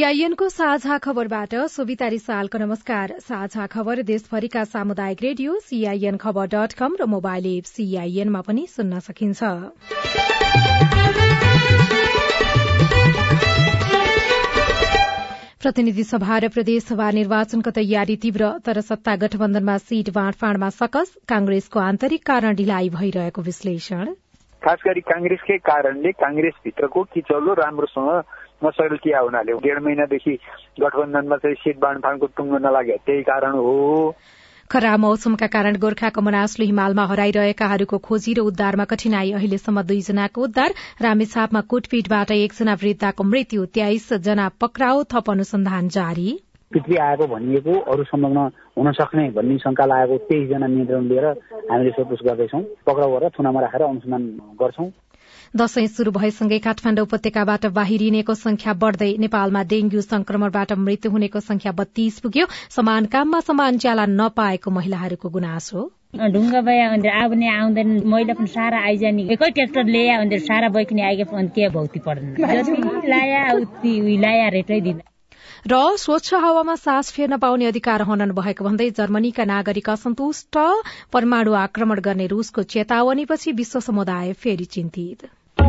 सीआईएनको साझा खबरबाट सोभिता रिसालको नमस्कार। साझा खबर देशभरिका सामुदायिक रेडियो सीआईएन खबर डट कम र मोबाइल एप सीआईएनमा पनि सुन्न सकिन्छ। प्रतिनिधि सभा र प्रदेशसभा निर्वाचनको तयारी तीव्र तर सत्ता गठबन्धनमा सीट बाँडफाँडमा सकस कांग्रेसको आन्तरिक कारण ढिलाइ भइरहेको विश्लेषण। खास गरी कांग्रेसकै कारणले कांग्रेसभित्रको किचौलो राम्रोसँग नसकिया हुनाले। डेढ महिनादेखि गठबन्धनमा चाहिँ सिट बाँडफाँडको टुङ्गो नलागे। त्यही कारण हो। खराब मौसमका कारण गोर्खाको मनासले हिमालमा हराइरहेकाहरूको खोजी र उद्धारमा कठिनाई। अहिलेसम्म दुईजनाको उद्धार। रामेछापमा कुटपिटबाट एकजना वृद्धाको मृत्यु। तेइस जना पक्राउ थप अनुसन्धान जारी। पितृ आएको भनिएको अरू संलग्न हुन सक्ने भन्ने शंका लागेको तेइसजना नियन्त्रण लिएर हामीले सोधपुछ गर्दैछौँ। पक्राउ गरेर थुनामा राखेर अनुसन्धान गर्छौं। दशैं शुरू भएसँगै काठमाण्डु उपत्यकाबाट बाहिरिनेको संख्या बढ्दै नेपालमा डेंग्यू संक्रमणबाट मृत्यु हुनेको संख्या बत्तीस पुग्यो। समान काममा समान ज्याला नपाएको महिलाहरूको गुनासो ढुङ्गा बया भने आउने आउँदैन। मैला पनि सारा आइजाने एकै ट्र्याक्टर ल्याए भने सारा बैकिने आइगे अनि त्यहाँ भौती पर्दैन। जति लाया उति लाया रेटै र स्वच्छ हावामा सास फेर्न पाउने अधिकार हनन भएको भन्दै जर्मनीका नागरिक असन्तुष्ट। परमाणु आक्रमण गर्ने रूसको चेतावनीपछि विश्व समुदाय फेरि चिन्तित।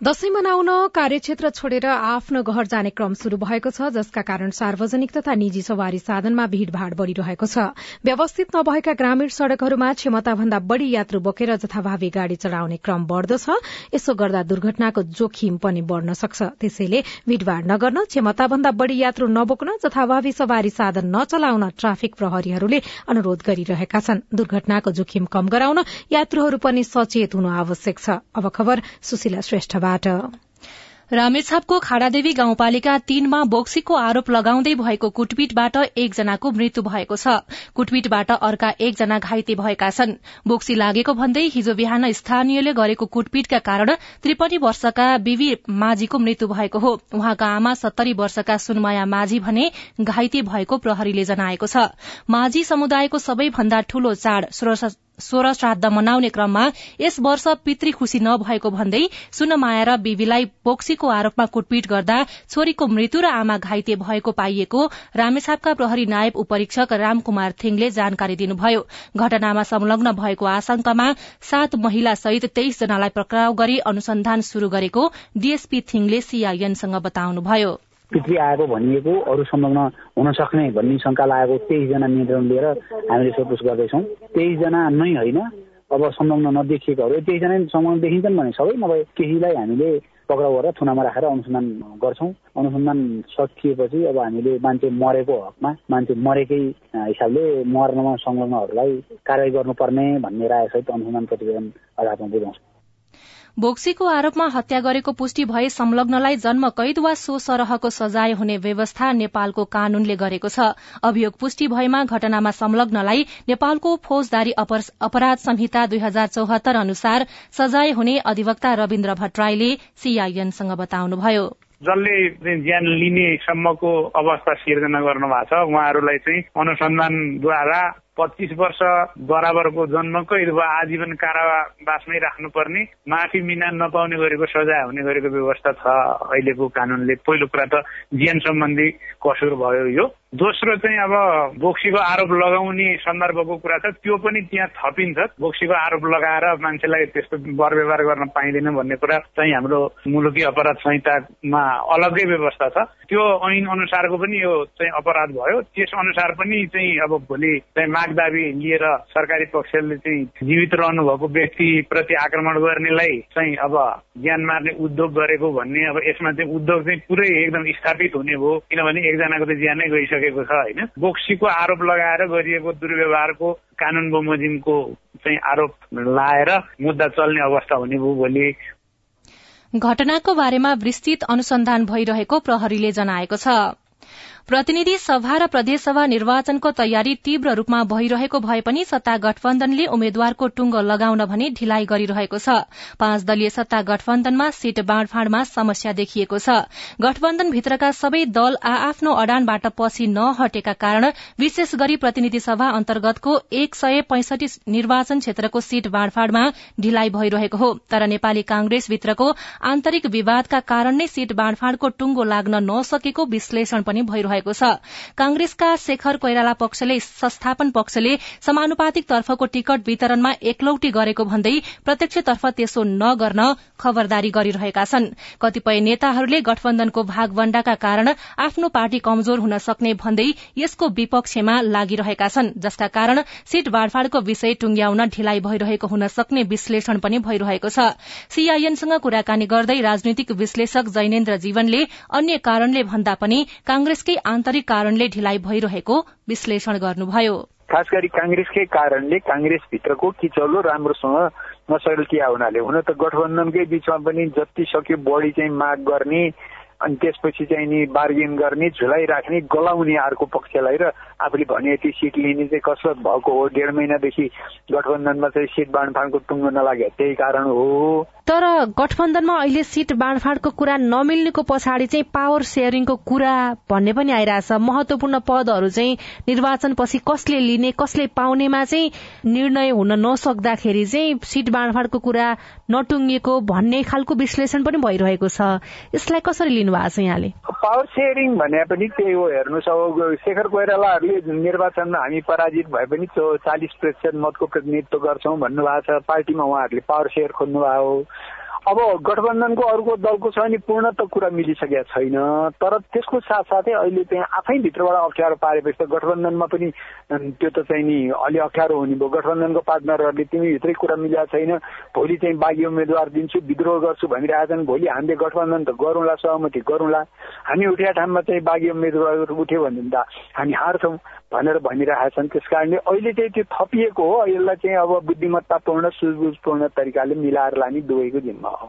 दशैं मनाउन कार्यक्षेत्र छोडेर आफ्नो घर जाने क्रम शुरू भएको छ जसका कारण सार्वजनिक तथा निजी सवारी साधनमा भीड़भाड़ बढ़िरहेको छ। व्यवस्थित नभएका ग्रामीण सड़कहरूमा क्षमताभन्दा बढ़ी यात्रु बोकेर जथाभावी गाड़ी चढ़ाउने क्रम बढ़दो छ। यसो गर्दा दुर्घटनाको जोखिम पनि बढ़न सक्छ। त्यसैले भीड़भाड़ नगर्न क्षमताभन्दा बढ़ी यात्रु नबोक्न जथाभावी सवारी साधन नचलाउन ट्राफिक प्रहरीहरूले अनुरोध गरिरहेका छन्। दुर्घटनाको जोखिम कम गराउन यात्रुहरू पनि सचेत हुनु आवश्यक छ। अब खबर सुशीला रामेछापको खाडादेवी गाउँपालिका तीनमा बोक्सीको आरोप लगाउँदै भएको कुटपिटबाट एकजनाको मृत्यु भएको छ। कुटपिटबाट अर्का एकजना घाइते भएका छन्। बोक्सी लागेको भन्दै हिजो बिहान स्थानीयले गरेको कुटपिटका कारण त्रिपन्न वर्षका बिवी माझीको मृत्यु भएको हो। उहाँका आमा सत्तरी वर्षका सुनमाया माझी भने घाइते भएको प्रहरीले जनाएको छ। माझी समुदायको सबैभन्दा ठूलो चाड़ सोह्र श्राद्ध मनाउने क्रममा यस वर्ष पितृ खुशी नभएको भन्दै सुनमाया र बेबीलाई पोक्सीको आरोपमा कुटपिट गर्दा छोरीको मृत्यु र आमा घाइते भएको पाइएको रामेछापका प्रहरी नायब उपरीक्षक रामकुमार थिङले जानकारी दिनुभयो। घटनामा संलग्न भएको आशंकामा सात महिला सहित तेइस जनालाई पक्राउ गरी अनुसन्धान शुरू गरेको डीएसपी थिङले सीआईएनसँग बताउनुभयो। पितृ आएको भनिएको अरू संलग्न हुन सक्ने भन्ने शंका लागेको तेइसजना नियन्त्रण लिएर हामीले सोधपुछ गर्दैछौँ। तेइसजना नै होइन अब संलग्न नदेखिएकोहरू। तेइसजना संलग्न देखिन्छन् भने सबै नभए केहीलाई हामीले पक्राउ गरेर थुनामा राखेर अनुसन्धान गर्छौं। अनुसन्धान सकिएपछि अब हामीले मान्छे मरेको हकमा मान्छे मरेकै हिसाबले मर्नमा संलग्नहरूलाई कारवाही गर्नुपर्ने भन्ने रायसहित अनुसन्धान प्रतिवेदन अदालतमा बुझाउँछौँ। बोक्सीको आरोपमा हत्या गरेको पुष्टि भए संलग्नलाई जन्म कैद वा सो सरहको सजाय हुने व्यवस्था नेपालको कानूनले गरेको छ। अभियोग पुष्टि भएमा घटनामा संलग्नलाई नेपालको फौजदारी अपराध संहिता दुई हजार चौहत्तर अनुसार सजाय हुने अधिवक्ता रविन्द्र भट्टराईले सीआईएनसँग बताउनुभयो। जसले ज्यान लिने सम्मको अवस्था सिर्जना गर्नु भएको छ उहाँहरूलाई चाहिँ अनुसन्धानद्वारा पच्चिस वर्ष बराबरको जन्मको अथवा आजीवन कारावासमै राख्नुपर्ने माफी मिना नपाउने गरेको सजाय हुने गरेको व्यवस्था छ अहिलेको कानूनले। पहिलो कुरा त जीवन सम्बन्धी कसुर भयो यो। दोस्रो चाहिँ अब बोक्सीको आरोप लगाउने सन्दर्भको कुरा छ। त्यो पनि त्यहाँ थपिन्छ। बोक्सीको आरोप लगाएर मान्छेलाई त्यस्तो वर व्यवहार गर्न पाइँदैन भन्ने कुरा चाहिँ हाम्रो मुलुकी अपराध संहितामा अलग्गै व्यवस्था छ। त्यो ऐन अनुसारको पनि यो चाहिँ अपराध भयो। त्यस अनुसार पनि चाहिँ अब भोलि चाहिँ माग दावी लिएर सरकारी पक्षले चाहिँ जीवित रहनु भएको व्यक्ति प्रति आक्रमण गर्नेलाई चाहिँ अब ज्यान मार्ने उद्योग गरेको भन्ने अब यसमा चाहिँ उद्योग चाहिँ पुरै एकदम स्थापित हुने भयो किनभने एकजनाको त ज्यानै गइसक्यो सकेको छ होइन? बोक्सीको आरोप लगाएर गरिएको दुर्व्यवहारको कानून बमोजिमको चाहिँ आरोप लाएर मुद्दा चल्ने अवस्था हुने भयो भोलि। घटनाको बारेमा विस्तृत अनुसन्धान भइरहेको प्रहरीले जनाएको छ। प्रतिनिधि सभा र प्रदेशसभा निर्वाचनको तयारी तीव्र रूपमा भइरहेको भए पनि सत्ता गठबन्धनले उम्मेद्वारको टुङ्गो लगाउन भने ढिलाइ गरिरहेको छ। पाँच दलीय सत्ता गठबन्धनमा सीट बाँडफाँडमा समस्या देखिएको छ। गठबन्धनभित्रका सबै दल आ आफ्नो अडानबाट पछि नहटेका कारण विशेष गरी प्रतिनिधि सभा अन्तर्गतको एक सय पैंसठी निर्वाचन क्षेत्रको सीट बाँडफाँडमा ढिलाइ भइरहेको हो। तर नेपाली कांग्रेसभित्रको आन्तरिक विवादका कारण नै सीट बाँडफाँडको टुङ्गो लाग्न नसकेको विश्लेषण पनि भइरहेको भएको छ। कांग्रेसका शेखर कोइराला पक्षले संस्थापन पक्षले समानुपातिक तर्फको टिकट वितरणमा एकलौटी गरेको भन्दै प्रत्यक्षतर्फ त्यसो नगर्न खबरदारी गरिरहेका छन्। कतिपय नेताहरूले गठबन्धनको भागवण्डाका कारण आफ्नो पार्टी कमजोर हुन सक्ने भन्दै यसको विपक्षमा लागिरहेका छन् जसका कारण सीट बाँडफाँडको विषय टुंग्याउन ढिलाइ भइरहेको हुन सक्ने विश्लेषण पनि भइरहेको छ। सीआईएनसँग कुराकानी गर्दै राजनीतिक विश्लेषक जैनेन्द्र जीवनले अन्य कारणले भन्दा पनि कांग्रेसकै आन्तरिक कारणले ढिलाइ भइरहेको विश्लेषण गर्नुभयो। खास गरी काङ्ग्रेसकै कारणले काङ्ग्रेसभित्रको किचलो राम्रोसँग नसकिया हुनाले हुन त गठबन्धनकै बिचमा पनि जति सक्यो बढी चाहिँ माग गर्ने अनि त्यसपछि चाहिँ नि बार्गेन गर्ने झुलाइराख्ने गलाउने अर्को पक्षलाई र आफूले भने यति सिट लिने चाहिँ कसरत भएको हो डेढ महिनादेखि गठबन्धनमा चाहिँ सिट बाँडफाँडको टुङ्गो नलाग्यो त्यही कारण हो। तर गठबन्धनमा अहिले सिट बाँडफाँडको कुरा नमिल्नेको पछाडि चाहिँ पावर सेयरिङको कुरा भन्ने पनि आइरहेछ। महत्वपूर्ण पदहरू चाहिँ निर्वाचन पछि कसले लिने कसले पाउनेमा चाहिँ निर्णय हुन नसक्दाखेरि चाहिँ सिट बाँडफाँडको कुरा नटुङ्गिएको भन्ने खालको विश्लेषण पनि भइरहेको छ। यसलाई कसरी लिनु भएको छ यहाँले? पावर सेयरिङ भने पनि त्यही हो हेर्नुहोस् अब शेखर कोइरालाहरूले निर्वाचनमा हामी पराजित भए पनि चालिस प्रतिशत मतको प्रतिनिधित्व गर्छौँ भन्नुभएको छ। पार्टीमा उहाँहरूले पावर सेयर खोज्नु भएको अब गठबन्धनको अर्को दलको छ भने पूर्ण त कुरा मिलिसकेका छैन। तर त्यसको साथसाथै अहिले चाहिँ आफै भित्रबाट अप्ठ्यारो पारेपछि त गठबन्धनमा पनि त्यो त चाहिँ नि अलि अप्ठ्यारो हुने भयो। गठबन्धनको पार्टनरहरूले तिमी भित्रै कुरा मिलेको छैन। भोलि चाहिँ बाघी उम्मेद्वार दिन्छु विद्रोह गर्छु भनिरहेछन्। भोलि हामीले गठबन्धन त गरौँला सहमति गरौँला। हामी उठ्या ठाउँमा चाहिँ बाघी उम्मेद्वार उठ्यो भने त हामी हार्छौँ। भनेर भनिरहेका छन् त्यस कारणले अहिले चाहिँ त्यो थपिएको हो। यसलाई चाहिँ अब बुद्धिमत्तापूर्ण सुझबुझपूर्ण तरिकाले मिलाएर लाने दुवैको जिम्मा हो।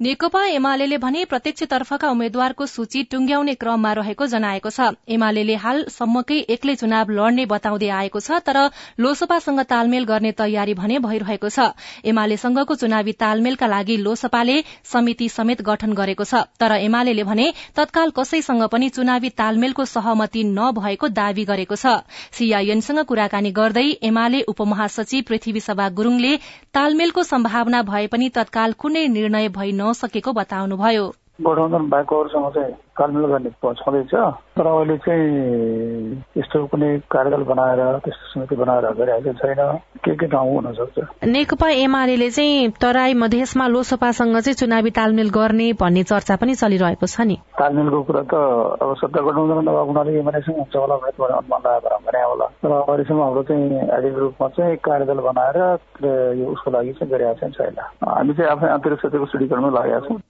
नेकपा एमाले भने प्रत्यक्षतर्फका उम्मेद्वारको सूची टुंग्याउने क्रममा रहेको जनाएको छ। एमाले हालसम्मकै एक्लै चुनाव लड्ने बताउँदै आएको छ तर लोसपासँग तालमेल गर्ने तयारी भने भइरहेको छ। एमालेसँगको चुनावी तालमेलका लागि लोसपाले समिति समेत गठन गरेको छ। तर एमाले भने तत्काल कसैसँग पनि चुनावी तालमेलको सहमति नभएको दावी गरेको छ। सीआईएनसँग कुराकानी गर्दै एमाले उपमहासचिव पृथ्वी सभा गुरूङले तालमेलको सम्भावना भए पनि तत्काल कुनै निर्णय भइ नसकेको बताउनुभयो। गठबन्धन बाहेकहरूसँग चाहिँ तालमेल गर्ने छँदैछ। तर अहिले चाहिँ यस्तो कुनै कार्यदल बनाएर त्यस्तो समिति बनाएर गरिरहेको छैन। के के ठाउँ हुन सक्छ? नेकपा एमाले चाहिँ तराई मधेसमा लोसपासँग चाहिँ चुनावी तालमेल गर्ने भन्ने चर्चा पनि चलिरहेको छ नि। तालमेलको कुरा त अब सत्ता गठबन्धन नभएको हुनाले एमालेसँग हुन्छ होला भनेर अनुमान लगाएर भने होला। तर अहिलेसम्म हाम्रो चाहिँ आधिक रूपमा चाहिँ कार्यदल बनाएर उसको लागि चाहिँ गरिरहेको छैन। हामी चाहिँ आफ्नै आन्तरिक सत्यको सुदृढीकरणमा लागेका छौँ।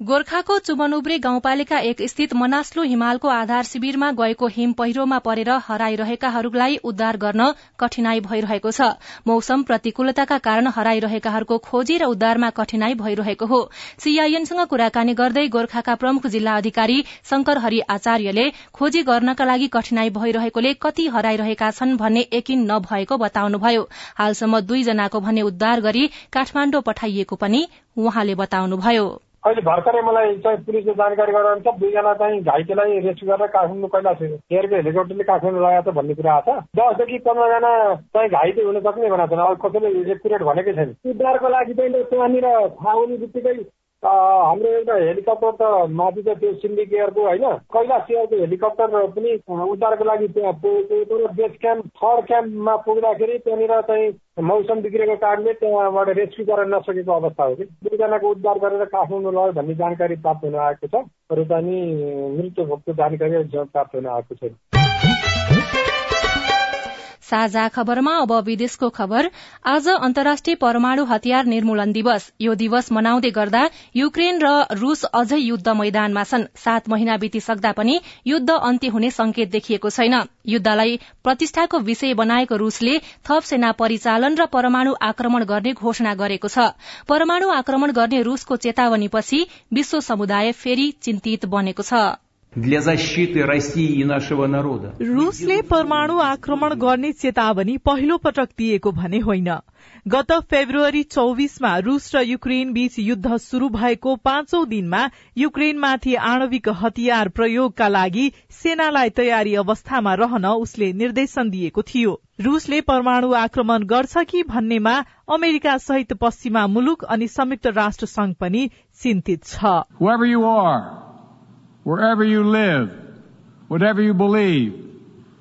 गोर्खाको चुमनुब्रे गाउँपालिका एक स्थित मनास्लो हिमालको आधार शिविरमा गएको हिम पहिरोमा परेर हराइरहेकाहरूलाई उद्धार गर्न कठिनाई भइरहेको छ। मौसम प्रतिकूलताका कारण हराइरहेकाहरूको खोजी र उद्धारमा कठिनाई भइरहेको हो। सीआईएनसँग कुराकानी गर्दै गोर्खाका प्रमुख जिल्ला अधिकारी शंकर हरि आचार्यले खोजी गर्नका लागि कठिनाई भइरहेकोले कति हराइरहेका छन् भन्ने यकिन नभएको बताउनुभयो। हालसम्म दुईजनाको भने उद्धार गरी काठमाण्डु पठाइएको पनि उहाँले बताउनुभयो। अहिले भर्खरै मलाई चाहिँ पुलिसले जानकारी गराएर दुईजना चाहिँ घाइतेलाई रेस्क्यु गरेर काठमाडौँ कैलाश एयरको हेलिकप्टरले काठमाडौँ लगाएको छ भन्ने कुरा छ। दसदेखि पन्ध्रजना चाहिँ घाइते हुन सक्ने भनेको छैन। अब कसैले एकुरेट भनेकै छैन। उद्धारको लागि चाहिँ त्यहाँनिर थाहा हुने बित्तिकै हाम्रो एउटा हेलिकप्टर त त त्यो सिन्डिक एयरको होइन? कैलाश एयरको हेलिकप्टर पनि उद्धारको लागि त्यहाँ पुगेको तर बेस क्याम्प थर्ड क्याम्पमा पुग्दाखेरि त्यहाँनिर चाहिँ मौसम बिग्रेको कारणले त्यहाँबाट रेस्क्यु गर्न नसकेको अवस्था हो कि? दुईजनाको उद्धार गरेर काठमाडौँ लग्यो भन्ने जानकारी प्राप्त हुन आएको छ। अरू चाहिँ मृत्यु भोगको जानकारी प्राप्त हुन आएको छैन। साझा खबरमा अब विदेशको खबर। आज अन्तर्राष्ट्रिय परमाणु हतियार निर्मूलन दिवस। यो दिवस मनाउँदै गर्दा युक्रेन र रूस अझै युद्ध मैदानमा छन्। सात महिना बितिसक्दा पनि युद्ध अन्त्य हुने संकेत देखिएको छैन। युद्धलाई प्रतिष्ठाको विषय बनाएको रूसले थप सेना परिचालन र परमाणु आक्रमण गर्ने घोषणा गरेको छ। परमाणु आक्रमण गर्ने रूसको चेतावनीपछि विश्व समुदाय फेरि चिन्तित बनेको छ। для защиты России и нашего народа. रूसले परमाणु आक्रमण गर्ने चेतावनी पहिलो पटक दिएको भने होइन गत फेब्रुअरी चौविसमा रूस र युक्रेन बीच युद्ध शुरू भएको पाँचौं दिनमा युक्रेनमाथि आणविक हतियार प्रयोगका लागि सेनालाई तयारी अवस्थामा रहन उसले निर्देशन दिएको थियो रूसले परमाणु आक्रमण गर्छ कि भन्नेमा अमेरिका सहित पश्चिमा मुलुक अनि संयुक्त राष्ट्र संघ पनि चिन्तित छ Wherever you live, whatever you believe,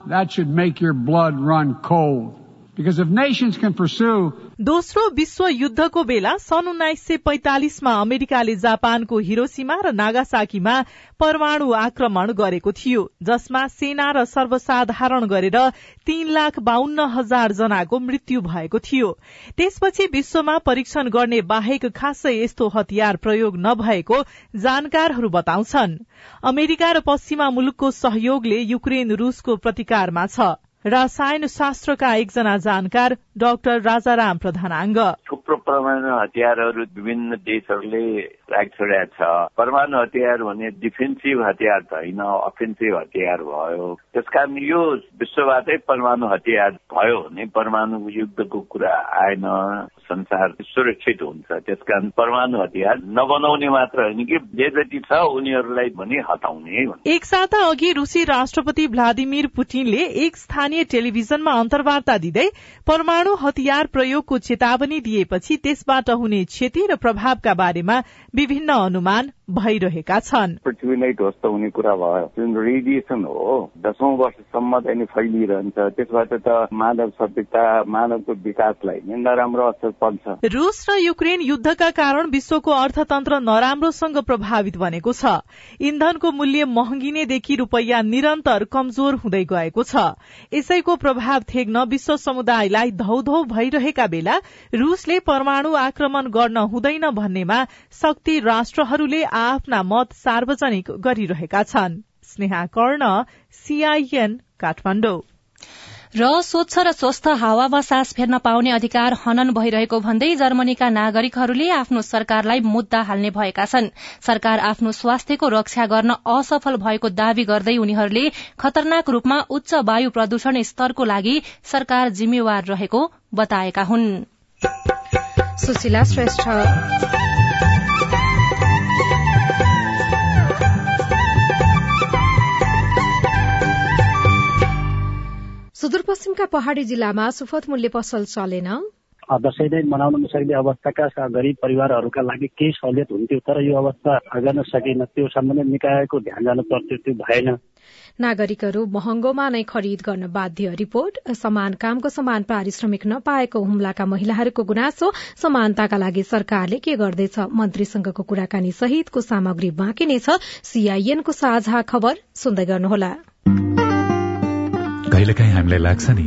that should make your blood run cold. Because if nations can pursue दोस्रो विश्व युद्धको बेला सन् उन्नाइस सय पैंतालिसमा अमेरिकाले जापानको हिरोसीमा र नागासाकीमा परमाणु आक्रमण गरेको थियो जसमा सेना र सर्वसाधारण गरेर तीन लाख बाहन्न हजार जनाको मृत्यु भएको थियो। त्यसपछि विश्वमा परीक्षण गर्ने बाहेक खासै यस्तो हतियार प्रयोग नभएको जानकारहरू बताउँछन्। अमेरिका र पश्चिमा मुलुकको सहयोगले युक्रेन रूसको प्रतिकारमा छ। रसायन शास्त्रका एकजना जानकार डाक्टर राजाराम प्रधानाङ्ग। थुप्रो परमाणु हतियारहरू विभिन्न देशहरूले राख छोडेका छ। परमाणु हतियार भने डिफेन्सिभ हतियार होइन अफेन्सिभ हतियार भयो। त्यसकारण यो विश्वबाटै परमाणु हतियार भयो भने परमाणु युद्धको कुरा आएन। संसार सुरक्षित हुन्छ। त्यसकारण परमाणु हतियार नबनाउने मात्र होइन कि जे जति छ उनीहरूलाई पनि हटाउने एक साता अघि रुसी राष्ट्रपति भ्लादिमिर पुटिनले एक स्थानीय टेलिभिजनमा अन्तर्वार्ता दिँदै परमाणु हतियार प्रयोगको चेतावनी दिएपछि त्यसबाट हुने क्षति र प्रभावका बारेमा विभिन्न अनुमान भइरहेका छन्। पृथ्वी नै ध्वस्त हुने कुरा भयो। जुन रेडिएसन हो दशौं वर्षसम्म चाहिँ फैलिरहन्छ। त्यसबाट त मानव सभ्यता मानवको विकासलाई नराम्रो असर पर्छ। रूस र युक्रेन युद्धका कारण विश्वको अर्थतन्त्र नराम्रोसँग प्रभावित बनेको छ। इन्धनको मूल्य महँगिनेदेखि रूपैयाँ निरन्तर कमजोर हुँदै गएको छ। यसैको प्रभाव थेग्न विश्व समुदायलाई धौधौ भइरहेका बेला रूसले परमाणु आक्रमण गर्न हुँदैन भन्नेमा शक्ति राष्ट्रहरूले आफ्ना मत सार्वजनिक गरिरहेका छन्। स्नेहा कर्ण सीआईएन काठमाडौँ। र स्वच्छ र स्वस्थ हावामा सास फेर्न पाउने अधिकार हनन भइरहेको भन्दै जर्मनीका नागरिकहरूले आफ्नो सरकारलाई मुद्दा हाल्ने भएका छन्। सरकार आफ्नो स्वास्थ्यको रक्षा गर्न असफल भएको दावी गर्दै उनीहरूले खतरनाक रूपमा उच्च वायु प्रदूषण स्तरको लागि सरकार जिम्मेवार रहेको बताएका हुन्। सुदूरपश्चिमका पहाड़ी जिल्लामा सुपथ मूल्य पसल चलेन। दसैँ नै मनाउन नसक्ने अवस्थाका गरिब परिवारहरूका लागि केही सहुलियत हुन्थ्यो तर यो अवस्था गर्न सकेन। त्यो सम्बन्धित निकायको ध्यान जानु पर्थ्यो त्यो भएन। नागरिकहरू महँगोमा नै खरिद गर्न बाध्य। रिपोर्ट समान कामको समान पारिश्रमिक नपाएको हुम्लाका महिलाहरूको गुनासो समानताका लागि सरकारले के गर्दैछ? मन्त्रीसँगको कुराकानी सहितको सामग्री बाँकी नै छ। सीआईएनको साझा खबर सुन्दै गर्नुहोला। कहिलेकाहीँ हामीलाई लाग्छ नि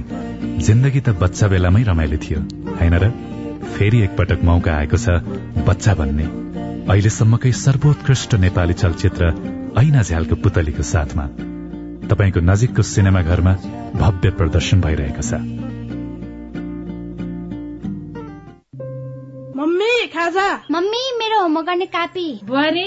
जिन्दगी त बच्चा बेलामै रमाइलो थियो होइन र? फेरि एकपटक मौका आएको छ बच्चा भन्ने अहिलेसम्मकै सर्वोत्कृष्ट नेपाली चलचित्र ऐना झ्यालको पुतलीको साथमा। तपाईँको नजिकको सिनेमा घरमा भव्य प्रदर्शन भइरहेको छ। मम्मी खाजा। मम्मी मेरो होमवर्क गर्ने कापी। बुहारी।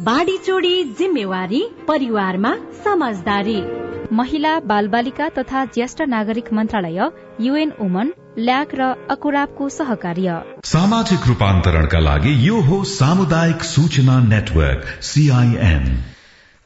बाढी चोडी जिम्मेवारी परिवारमा समझदारी। महिला बालबालिका तथा ज्येष्ठ नागरिक मन्त्रालय युएन वुमन ल्याक र अकुराबको सहकार्य। सामाजिक रूपान्तरणका लागि यो हो सामुदायिक सूचना नेटवर्क सीआईएन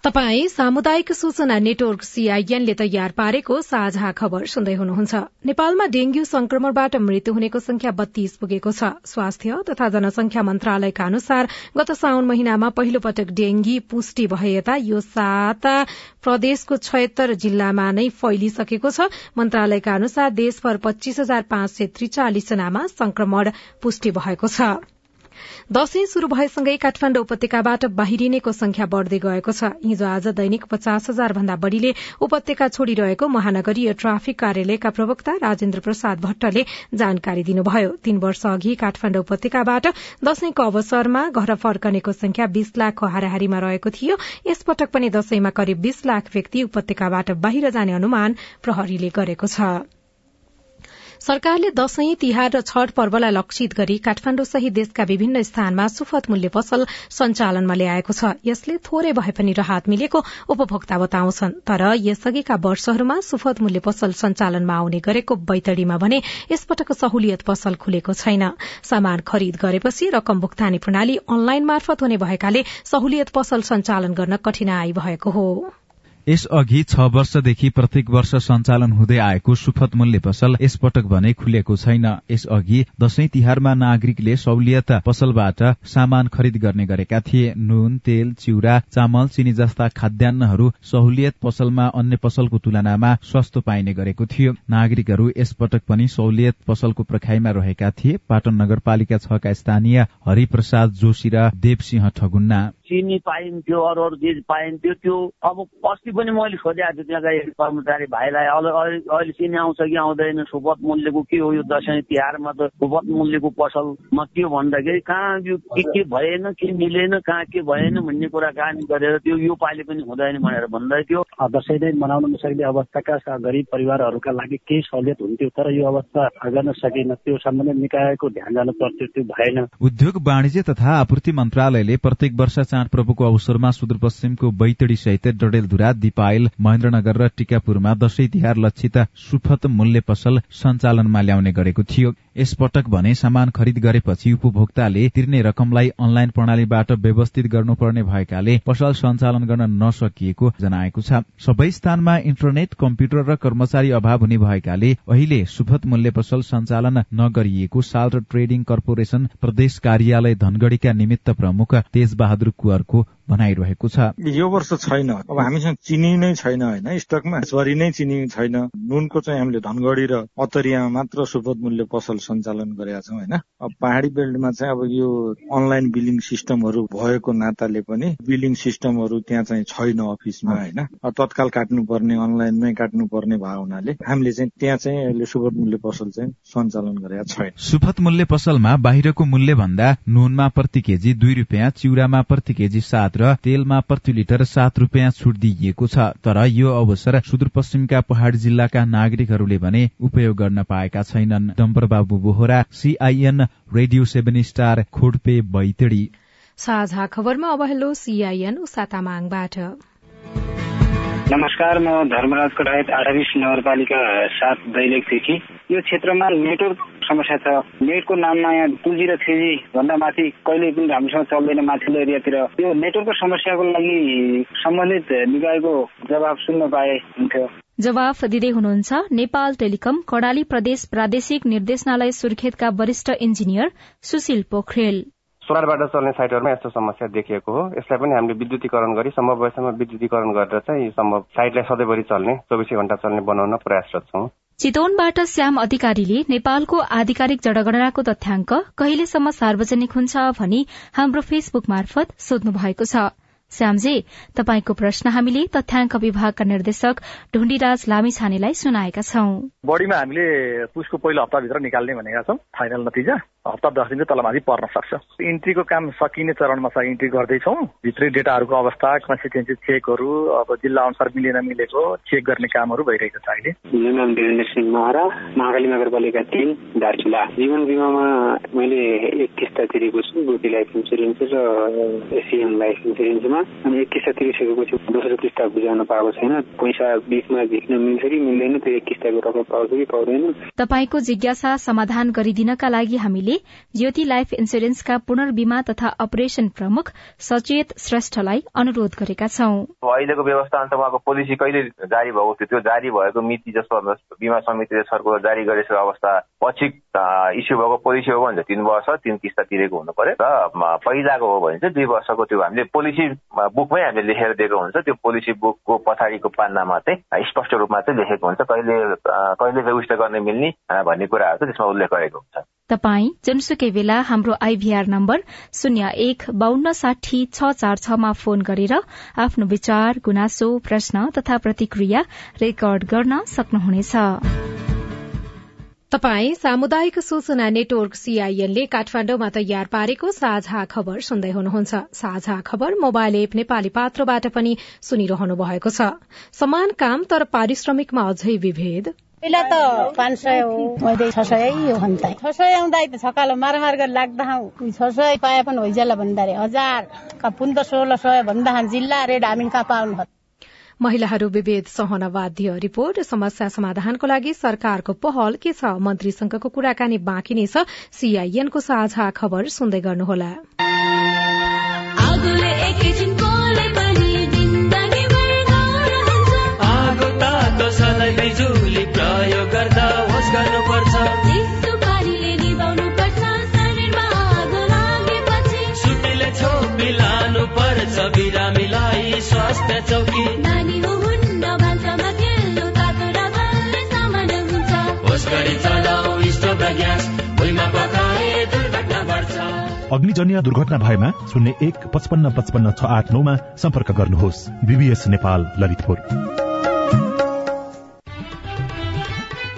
तपाई सामुदायिक सूचना नेटवर्क सीआईएनले तयार पारेको साझा खबर सुन्दै हुनुहुन्छ। नेपालमा डेंग्यू संक्रमणबाट मृत्यु हुनेको संख्या बत्तीस पुगेको छ। स्वास्थ्य तथा जनसंख्या मन्त्रालयका अनुसार गत साउन महिनामा पहिलो पटक डेंगी पुष्टि भए यता यो साता प्रदेशको छयत्तर जिल्लामा नै फैलिसकेको छ। मन्त्रालयका अनुसार देशभर पच्चीस हजार पाँच सय त्रिचालिस जनामा संक्रमण पुष्टि भएको छ। दशैं शुरू भएसँगै काठमाण्डु उपत्यकाबाट बाहिरिनेको संख्या बढ़दै गएको छ। हिजो आज दैनिक पचास हजार भन्दा बढ़ीले उपत्यका छोड़िरहेको महानगरीय ट्राफिक कार्यालयका प्रवक्ता राजेन्द्र प्रसाद भट्टले जानकारी दिनुभयो। तीन वर्ष अघि काठमाण्डु उपत्यकाबाट दशैंको अवसरमा घर फर्कनेको संख्या बीस लाखको हाराहारीमा रहेको थियो। यसपटक पनि दशैंमा करिब बीस लाख व्यक्ति उपत्यकाबाट बाहिर जाने अनुमान प्रहरीले गरेको छ। सरकारले दशैं तिहार र छठ पर्वलाई लक्षित गरी काठमाण्डु सहित देशका विभिन्न स्थानमा सुफत मूल्य पसल सञ्चालनमा ल्याएको छ। यसले थोरै भए पनि राहत मिलेको उपभोक्ता बताउँछन्। तर यसअघिका वर्षहरूमा सुफत मूल्य पसल सञ्चालनमा आउने गरेको बैतडीमा भने यसपटक सहुलियत पसल खुलेको छैन। सामान खरिद गरेपछि रकम भुक्तानी प्रणाली अनलाइन मार्फत हुने भएकाले सहुलियत पसल सञ्चालन गर्न कठिनाई भएको हो। यसअघि छ वर्षदेखि प्रत्येक वर्ष सञ्चालन हुँदै आएको सुफत मूल्य पसल यसपटक भने खुलेको छैन। यसअघि दशैं तिहारमा नागरिकले सहुलियत पसलबाट सामान खरिद गर्ने गरेका थिए। नुन तेल चिउरा चामल चिनी जस्ता खाद्यान्नहरू सहुलियत पसलमा अन्य पसलको तुलनामा सस्तो पाइने गरेको थियो। नागरिकहरू यसपटक पनि सहुलियत पसलको प्रखाइमा रहेका थिए। पाटन नगरपालिका छका स्थानीय हरिप्रसाद जोशी र देवसिंह ठगुन्ना। चिनी पाइन्थ्यो अरू अरू चिज पाइन्थ्यो। त्यो अब अस्ति पनि मैले सोधेको छु त्यहाँका कर्मचारी भाइलाई अहिले चिनी आउँछ कि आउँदैन सुपथ मूल्यको के हो यो दसैँ तिहारमा त सुपथ मूल्यको पसलमा के भन्दाखेरि कहाँ यो के के भएन के मिलेन कहाँ के भएन भन्ने कुराकानी गरेर त्यो यो पालि पनि हुँदैन भनेर भन्दै थियो। दसैँ नै मनाउन नसक्ने अवस्थाका गरिब परिवारहरूका लागि केही सहुलियत हुन्थ्यो तर यो अवस्था गर्न सकेन। त्यो सम्बन्धित निकायको ध्यान जानु पर्थ्यो त्यो भएन। उद्योग वाणिज्य तथा आपूर्ति मन्त्रालयले प्रत्येक वर्ष चाँड प्रभुको अवसरमा सुदूरपश्चिमको बैतडी सहित डडेलधुरा दिपायल महेन्द्रनगर र टिकापुरमा दशैं तिहार लक्षित सुफत मूल्य पसल सञ्चालनमा ल्याउने गरेको थियो। यसपटक भने सामान खरिद गरेपछि उपभोक्ताले तिर्ने रकमलाई अनलाइन प्रणालीबाट व्यवस्थित गर्नुपर्ने भएकाले पसल सञ्चालन गर्न नसकिएको जनाएको छ। सबै स्थानमा इन्टरनेट कम्प्युटर र कर्मचारी अभाव हुने भएकाले अहिले सुफत मूल्य पसल सञ्चालन नगरिएको साल र ट्रेडिङ कर्पोरेशन प्रदेश कार्यालय धनगढ़ीका निमित्त प्रमुख तेज बहादुर कुवरको भनाइरहेको छ। यो वर्ष छैन। अब हामीसँग चिनी नै छैन होइन। स्टकमा सरी नै चिनी छैन। नुनको चाहिँ हामीले धनगढ़ी र अतरियामा मात्र सुपथ मूल्य पसल सञ्चालन गरेका छौँ होइन। अब पहाडी बेल्टमा चाहिँ अब यो अनलाइन बिलिङ सिस्टमहरू भएको नाताले पनि बिलिङ सिस्टमहरू त्यहाँ चाहिँ छैन अफिसमा होइन। तत्काल काट्नु पर्ने अनलाइनमै काट्नु पर्ने भएको हुनाले हामीले चाहिँ त्यहाँ चाहिँ अहिले सुपथ मूल्य पसल चाहिँ सञ्चालन गरेका छैन। सुपथ मूल्य पसलमा बाहिरको मूल्य भन्दा नुनमा प्रति केजी दुई रुपियाँ चिउरामा प्रति केजी सात र तेलमा प्रति लिटर सात रुपियाँ छुट दिइएको छ। तर यो अवसर सुदूरपश्चिमका पहाड़ जिल्लाका नागरिकहरूले भने उपयोग गर्न पाएका छैनन्। Dambar Babu Bohara CIN radio seven star Khodpe Baitadi. साझा खबरमा अब हेलो सीआईएन उषा तामाङबाट। नमस्कार म धर्मराज कटायत आठाबिस नगरपालिका सात दैलेखदेखि यो क्षेत्रमा नेटवर्क समस्या छ। नेटको नाममा यहाँ टु जी र थ्री जी भन्दा माथि कहिले पनि राम्रोसँग चल्दैन माथिल्लो एरियातिर। यो नेटवर्कको समस्याको लागि सम्बन्धित निकायको जवाब सुन्न पाए हुन्थ्यो। जवाफ दिँदै हुनुहुन्छ नेपाल टेलिकम कडाली प्रदेश प्रादेशिक निर्देशनालय सुर्खेतका वरिष्ठ इन्जिनियर सुशील पोखरेल। सोलरबाट चल्ने साइटहरूमा यस्तो समस्या देखिएको हो। यसलाई पनि हामीले विद्युतीकरण गरी सम्भव भएसम्म विद्युतीकरण गरेर चाहिँ सम्भव साइटलाई सधैँभरि चल्ने चौबिसै घण्टा चल्ने बनाउन प्रयासरत छौँ चितवनबाट श्याम अधिकारीले नेपालको आधिकारिक जनगणनाको तथ्याङ्क कहिलेसम्म सार्वजनिक हुन्छ भनी हाम्रो फेसबुक मार्फत सोध्नु भएको छ। श्यामजी तपाईँको प्रश्न हामीले तथ्याङ्क विभागका निर्देशक ढुण्डीराज लामिछानेलाई सुनाएका छौं। बढीमा हामीले पुसको पहिलो हप्ताभित्र निकाल्ने भनेका छौँ फाइनल नतिजा। हप्ता दस दिनको तलमाथि पर्न सक्छ। इन्ट्रीको काम सकिने चरणमा छ इन्ट्री गर्दैछौँ। भित्री डेटाहरूको अवस्था कन्सिस्टेन्सी चेकहरू अब जिल्ला अनुसार मिलेन मिलेको चेक गर्ने कामहरू भइरहेको छ अहिले। मेरो नाम वीरेन्द्र सिंह महरा महाकाली नगरपालिका तिन दार्चुला। जीवन बिमामा मैले एक किस्ता तिरेको छु गोटी लाइफ इन्सुरेन्स र एसिएम लाइफ इन्सुरेन्समा। अनि एक किस्ता तिरिसकेपछि दोस्रो किस्ता बुझाउन पाएको छैन। पैसा बिचमा झिक्न मिल्छ कि मिल्दैन त्यो एक किस्ताको रकम पाउँछ कि पाउँदैन। तपाईँको जिज्ञासा समाधान गरिदिनका लागि हामीले ज्योति लाइफ इन्सुरेन्सका पुनर्बिमा तथा अपरेशन प्रमुख सचेत श्रेष्ठलाई अनुरोध गरेका छौं। अहिलेको व्यवस्था अन्त उहाँको पोलिसी कहिले जारी भएको थियो त्यो जारी भएको मिति जस्तो बिमा समितिले सरको जारी गरेको अवस्था पछि इस्यु भएको पोलिसी हो भने तिन वर्ष तिन किस्ता तिरेको हुनु पर्यो र पहिलाको हो भने चाहिँ दुई वर्षको त्यो हामीले पोलिसी बुकमै हामीले लेखेर दिएको हुन्छ। त्यो पोलिसी बुकको पछाडिको पान्नामा चाहिँ स्पष्ट रूपमा चाहिँ लेखेको हुन्छ। कहिले कहिले उस्तो गर्न मिल्ने भन्ने कुराहरू चाहिँ त्यसमा उल्लेख गरेको हुन्छ। तपाई जुनसुकै बेला हाम्रो आइभीआर नम्बर शून्य एक बान्न साठी छ चार छमा फोन गरेर आफ्नो विचार गुनासो प्रश्न तथा प्रतिक्रिया रेकर्ड गर्न सक्नुहुनेछ। तपाई सामुदायिक सूचना नेटवर्क सीआईएनले काठमाण्डुमा तयार पारेको साझा खबर सुन्दै हुनुहुन्छ। साझा खबर मोबाइल एप नेपाली पात्रबाट पनि सुनिरहनु भएको छ। समान काम तर पारिश्रमिकमा अझै विभेद। पहिला त पाँच सय हो। मैले छ सय हो भन्दा। छ सय आउँदा त छकालो मारमार गरेर लाग्दा छ सय पाए पनि होइजाला भन्दा हजार पुन त सोह्र सय भन्दा जिल्ला रेड हामी कहाँ पाउनु महिलाहरू विभेद सहन बाध्य रिपोर्ट समस्या समाधानको लागि सरकारको पहल के छ? मन्त्रीसँगको कुराकानी बाँकी नै छ। सीआईएनको साझा खबर सुन्दै गर्नुहोला। अग्निजन्य दुर्घटना भएमा शून्य एक पचपन्न पचपन्न छ आठ नौमा सम्पर्क गर्नुहोस्। बीबीएस नेपाल ललितपुर।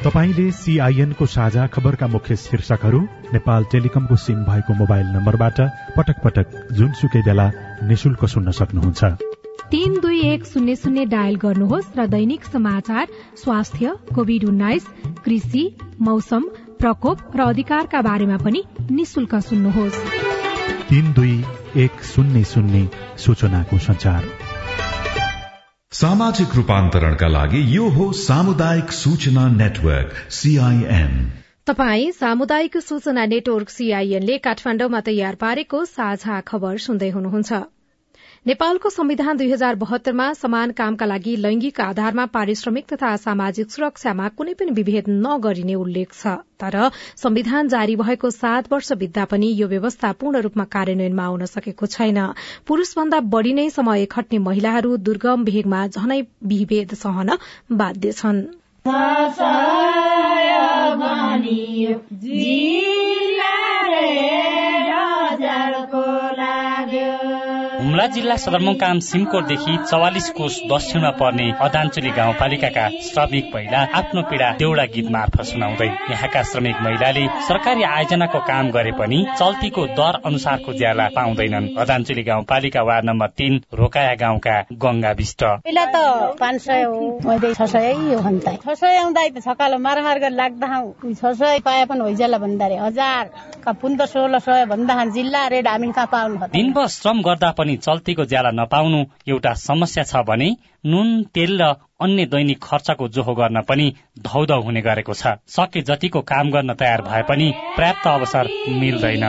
तपाईँले सीआईएनको साझा खबरका मुख्य शीर्षकहरू नेपाल टेलिकमको सिम भएको मोबाइल नम्बरबाट पटक पटक जुनसुकै बेला निशुल्क सुन्न सक्नुहुन्छ। तीन दुई एक शून्य शून्य डायल गर्नुहोस् र दैनिक समाचार स्वास्थ्य कोविड उन्नाइस कृषि मौसम प्रकोप र अधिकारका बारेमा पनि निशुल्क सुन्नुहोस्। तीन दुई एक शून्य शून्य सूचनाको संचार सामाजिक रूपान्तरणका लागि यो हो सामुदायिक सूचना नेटवर्क सीआईएन तपाई सामुदायिक सूचना नेटवर्क सीआईएनले काठमाण्डुमा तयार पारेको साझा खबर सुन्दै हुनुहुन्छ। नेपालको संविधान दुई हजार बहत्तरमा समान कामका लागि लैंगिक आधारमा पारिश्रमिक तथा सामाजिक सुरक्षामा कुनै पनि विभेद नगरिने उल्लेख छ। तर संविधान जारी भएको सात वर्ष बित्दा पनि यो व्यवस्था पूर्ण रूपमा कार्यान्वयनमा आउन सकेको छैन। पुरूषभन्दा बढ़ी नै समय खट्ने महिलाहरू दुर्गम भेगमा झनै विभेद सहन बाध्य छन्। हुम्ला जिल्ला सदरमुकाम सिमकोटदेखि चौवालिस कोष दक्षिणमा पर्ने अदाञ्चली गाउँपालिकाका श्रमिक महिला आफ्नो पीड़ा देउडा गीत मार्फत सुनाउँदै यहाँका श्रमिक महिलाले सरकारी आयोजनाको काम गरे पनि चल्तीको दर अनुसारको ज्याला पाउँदैनन्। अदाञ्चली गाउँपालिका वार्ड नम्बर तीन रोकाया गाउँका गंगा विष्ट। पहिला त पाँच सय छ सय छ सय आउँदा गरेर लाग्दा छ सय पाए पनि होइजाला भन्दा हजार। सोह्र सय भन्दा जिल्ला रेड हामी कहाँ पाउनु दिनभर श्रम गर्दा पनि चल्तीको ज्याला नपाउनु एउटा समस्या छ भने नुन तेल र अन्य दैनिक खर्चको जोहो गर्न पनि धौधौ हुने गरेको छ। सके जतिको काम गर्न तयार भए पनि पर्याप्त अवसर मिल्दैन।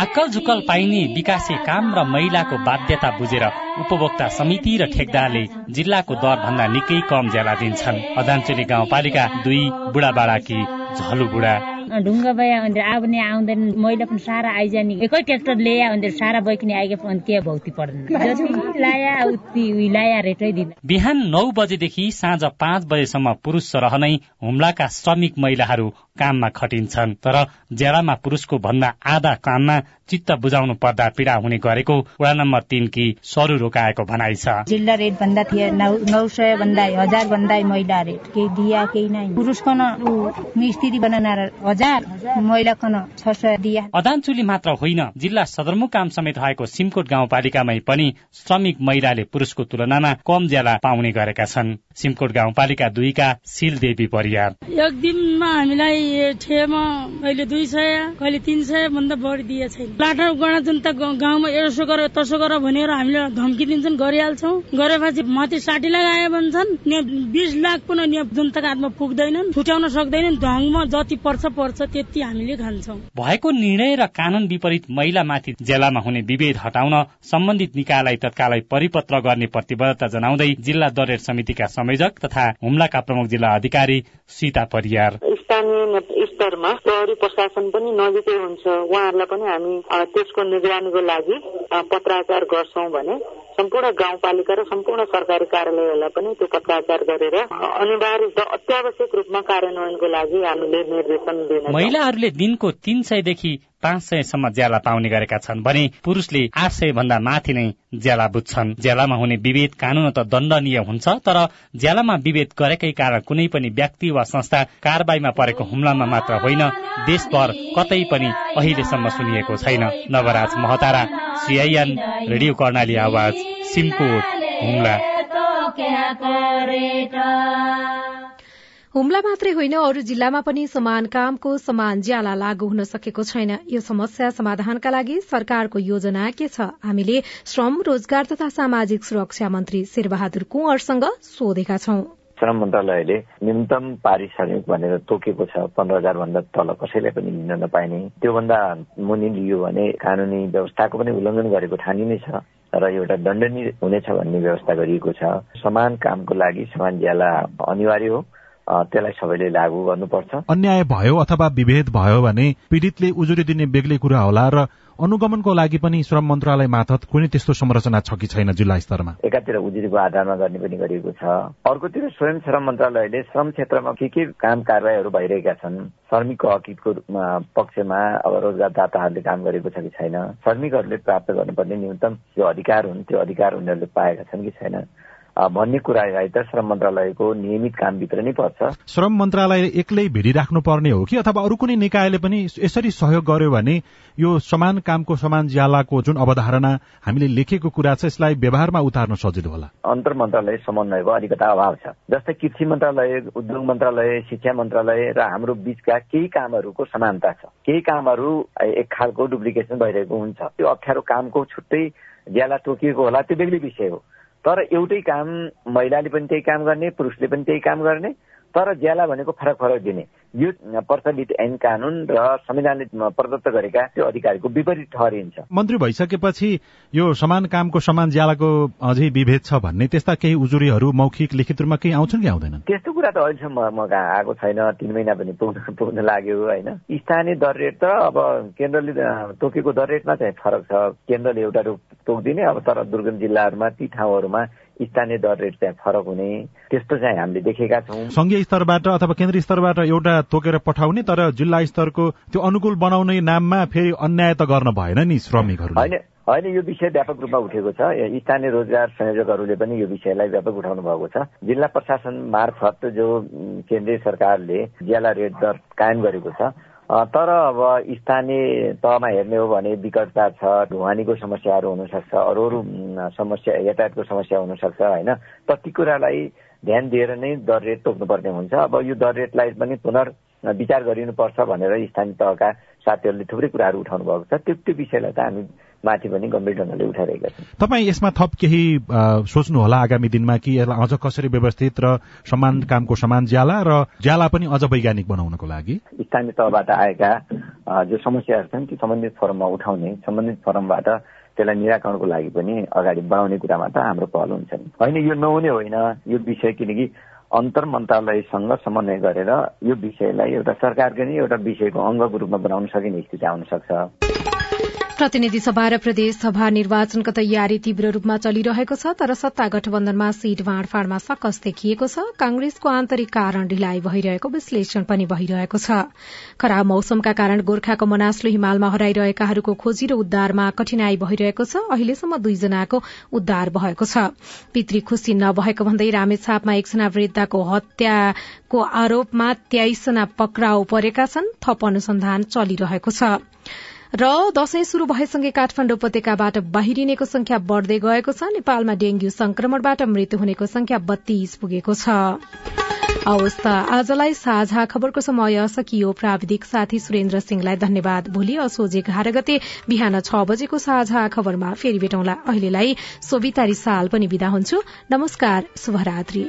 आक्कल झुक्कल पाइने विकासे काम र महिलाको बाध्यता बुझेर उपभोक्ता समिति र ठेकदारले जिल्लाको दरभन्दा निकै कम ज्याला दिन्छन्। अदानचोली गाउँपालिका दुई बुढाबाडाकी झलु बुढा ढुङ्गा बया भने आउने आउँदैन। मैला पनि सारा आइजाने एकै ट्र्याक्टर ल्याया भने सारा बैकिने आइगे अनि के भौती पर्दैन जति लाया उति लाया रेटै दिन बिहान नौ बजेदेखि साँझ पाँच बजेसम्म पुरुष सरह नै हुम्लाका श्रमिक महिलाहरू काममा खटिन्छन्। तर जेलामा पुरुषको भन्दा आधा काममा चित्त बुझाउनु पर्दा पीड़ा हुने गरेको वडा नम्बर तीनकी सरू रोकाएको भनाइ छ। जिल्ला रेट भन्दा थिए नौ सय भन्दा हजार भन्दा महिला रेट। केही दिया केही नै। पुरुष कन मिस्त्री बनाना हजार महिला कन छ सय दिया। अदानचुली मात्र होइन जिल्ला सदरमुकाम समेत भएको सिमकोट गाउँपालिकामै पनि श्रमिक महिलाले पुरुषको तुलनामा कम ज्याला पाउने गरेका छन्। सिमकोट गाउँपालिका दुईका सिल देवी परियार। एक दिनमा हामीलाई ठेमा कहिले दुई सय कहिले तिन सय भन्दा बढी दिए छैन। लाटा गणा जनता गाउँमा यसो गर तसो गर भनेर हामीले धम्की दिन्छन् गरिहाल्छौँ। गरेपछि माथि साठी लाख आयो भन्छन् बिस लाख पनि जनताको हातमा पुग्दैनन् छुट्याउन सक्दैनन् ढङ्गमा जति पर्छ पर्छ त्यति हामीले खान्छौँ भएको निर्णय र कानून विपरीत महिलामाथि जेलामा हुने विभेद हटाउन सम्बन्धित निकायलाई तत्कालै परिपत्र गर्ने प्रतिबद्धता जनाउँदै जिल्ला दरेर समितिका संयोजक तथा हुम्लाका प्रमुख जिल्ला अधिकारी सीता परियार। स्थानीय स्तरमा प्रहरी प्रशासन पनि नजिकै हुन्छ। उहाँहरूलाई पनि हामी त्यसको निगरानीको लागि पत्राचार गर्छौँ भने सम्पूर्ण गाउँपालिका र सम्पूर्ण सरकारी कार्यालयहरूलाई पनि त्यो पत्राचार गरेर अनिवार्य अत्यावश्यक रूपमा कार्यान्वयनको लागि हामीले निर्देशन दिन महिलाहरूले दिनको तीन सयदेखि पाँच सयसम्म ज्याला पाउने गरेका छन् भने पुरुषले आठ सय भन्दा माथि नै ज्याला बुझ्छन्। ज्यालामा हुने विभेद कानून त दण्डनीय हुन्छ तर ज्यालामा विभेद गरेकै कारण कुनै पनि व्यक्ति वा संस्था कारवाहीमा परेको हुम्लामा मात्र होइन देशभर कतै पनि अहिलेसम्म सुनिएको छैन। Nawaraj Mahatara CIN radio Karnali Aawaj. Simkot Humla Humla मात्रै होइन अरू जिल्लामा पनि समान कामको समान ज्याला लागू हुन सकेको छैन यो समस्या समाधानका लागि सरकारको योजना के छ हामीले श्रम रोजगार तथा सामाजिक सुरक्षा मन्त्री शेरबहादुर कुंवरसँग सोधेका छौं श्रम मन्त्रालयले न्यूनतम पारिश्रमिक भनेर तोकेको छ पन्ध्र हजार भन्दा तल कसैलाई पनि लिन नपाइने। त्योभन्दा मुनि लियो भने कानूनी व्यवस्थाको पनि उल्लङ्घन गरेको ठानिने छ। र एउटा दण्डनीय हुनेछ भन्ने व्यवस्था गरिएको छ। समान कामको लागि समान ज्याला अनिवार्य हो। त्यसलाई सबैले लागू गर्नुपर्छ। अन्याय भयो अथवा विभेद भयो भने पीड़ितले उजुरी दिने बेग्लै कुरा होला र अनुगमनको लागि पनि श्रम मन्त्रालय मार्फत कुनै त्यस्तो संरचना छ कि छैन जिल्ला स्तरमा? एकातिर उजुरीको आधारमा गर्ने पनि गरिएको छ। अर्कोतिर स्वयं श्रम मन्त्रालयले श्रम क्षेत्रमा के के काम कारवाहीहरू भइरहेका छन्? श्रमिकको हकितको पक्षमा अब रोजगारदाताहरूले काम गरेको छ कि छैन? श्रमिकहरूले प्राप्त गर्नुपर्ने न्यूनतम जो अधिकार हुन् त्यो अधिकार उनीहरूले पाएका छन् कि छैन? भन्ने कुरालाई त श्रम मन्त्रालयको नियमित कामभित्र नै पर्छ। श्रम मन्त्रालय एक्लै भिडिराख्नु पर्ने हो कि? अथवा अरू कुनै निकायले पनि यसरी सहयोग गर्यो भने यो समान कामको समान ज्यालाको जुन अवधारणा हामीले लेखेको कुरा छ यसलाई व्यवहारमा उतार्न सजिलो होला। अन्तर मन्त्रालय समन्वयको अलिकता अभाव छ। जस्तै कृषि मन्त्रालय उद्योग मन्त्रालय शिक्षा मन्त्रालय र हाम्रो बीचका केही कामहरूको समानता छ। केही कामहरू एक खालको डुप्लिकेसन भइरहेको हुन्छ। त्यो अप्ठ्यारो कामको छुट्टै ज्याला तोकिएको होला त्यो बेग्लै विषय हो। तर एउटै काम महिलाले पनि त्यही काम गर्ने पुरुषले पनि त्यही काम गर्ने। तर ज्याला भनेको फरक फरक दिने। यो प्रचलित ऐन कानून र संविधानले प्रदत्त गरेका त्यो अधिकारको विपरीत ठहरिन्छ। मन्त्री भइसकेपछि यो समान कामको समान ज्यालाको अझै विभेद छ भन्ने त्यस्ता केही उजुरीहरू मौखिक लिखित रूपमा केही आउँछन् कि आउँदैनन्? त्यस्तो कुरा त अहिलेसम्म म कहाँ आएको छैन। तिन महिना पनि पुग्न पुग्न लाग्यो होइन? स्थानीय दर रेट त अब केन्द्रले तोकेको दर रेटमा चाहिँ फरक छ। केन्द्रले एउटा रूप तोकिदिने अब तर दुर्गम जिल्लाहरूमा ती ठाउँहरूमा स्थानीय दर रेट चाहिँ फरक हुने। त्यस्तो चाहिँ हामीले देखेका छौँ। संघीय स्तरबाट अथवा केन्द्रीय स्तरबाट एउटा तोकेर पठाउने तर जिल्ला स्तरको त्यो अनुकूल बनाउने नाममा फेरि अन्याय त गर्न भएन नि श्रमिकहरू होइन होइन यो विषय व्यापक रूपमा उठेको छ। स्थानीय रोजगार संयोजकहरूले पनि यो विषयलाई व्यापक उठाउनु भएको छ। जिल्ला प्रशासन मार्फत जो केन्द्रीय सरकारले ज्याला रेट दर कायम गरेको छ तर अब स्थानीय तहमा हेर्ने हो भने विकटता छ ढुवानीको समस्याहरू हुनसक्छ अरू अरू समस्या यातायातको समस्या हुनसक्छ होइन? त कुरालाई ध्यान दिएर नै दर रेट तोक्नुपर्ने हुन्छ। अब यो दर रेटलाई पनि पुनर् विचार गरिनुपर्छ भनेर स्थानीय तहका साथीहरूले थुप्रै कुराहरू उठाउनु भएको छ। त्यो त्यो विषयलाई त हामी माथि पनि गम्भीर ढङ्गले उठाइरहेका छौँ तपाईँ यसमा थप केही सोच्नु होला आगामी दिनमा कि यसलाई अझ कसरी व्यवस्थित र समान कामको समान ज्याला र ज्याला पनि अझ वैज्ञानिक बनाउनको लागि? स्थानीय तहबाट आएका जो समस्याहरू छन् ती सम्बन्धित फोरममा उठाउने सम्बन्धित फोरमबाट त्यसलाई निराकरणको लागि पनि अगाडि बढाउने कुरामा त हाम्रो पहल हुन्छ नि होइन यो नहुने होइन यो विषय किनकि अन्तर मन्त्रालयसँग समन्वय गरेर यो विषयलाई एउटा सरकारकै नै एउटा विषयको अङ्गको रूपमा बनाउन सकिने स्थिति आउन सक्छ। प्रतिनिधि सभा र प्रदेश सभा निर्वाचनको तयारी तीव्र रूपमा चलिरहेको छ तर सत्ता गठबन्धनमा सीट बाँडफाँडमा सकस देखिएको छ। कांग्रेसको आन्तरिक कारण ढिलाइ भइरहेको विश्लेषण पनि भइरहेको छ। खराब मौसमका कारण गोर्खाको मनास्लो हिमालमा हराइरहेकाहरूको खोजी र उद्धारमा कठिनाई भइरहेको छ। अहिलेसम्म दुईजनाको उद्धार भएको छ। पितृ खुशी नभएको भन्दै रामेछापमा एकजना वृद्धको हत्याको आरोपमा तेइसजना पक्राउ परेका छन्। थप अनुसन्धान चलिरहेको छ। र दशैं शुरू भएसँगै काठमाडौँ उपत्यकाबाट बाहिरिनेको संख्या बढ़दै गएको छ। नेपालमा डेंग्यू संक्रमणबाट मृत्यु हुनेको संख्या बत्तीस पुगेको छ। आजलाई साझा खबरको समय सकियो। प्राविधिक साथी सुरेन्द्र सिंहलाई धन्यवाद। भोलि असोजे एघार गते बिहान छ बजेको साझा खबरमा फेरि भेटौँला। अहिलेलाई सोभिता रिसाल पनि विदा हुन्छु। नमस्कार शुभरात्री।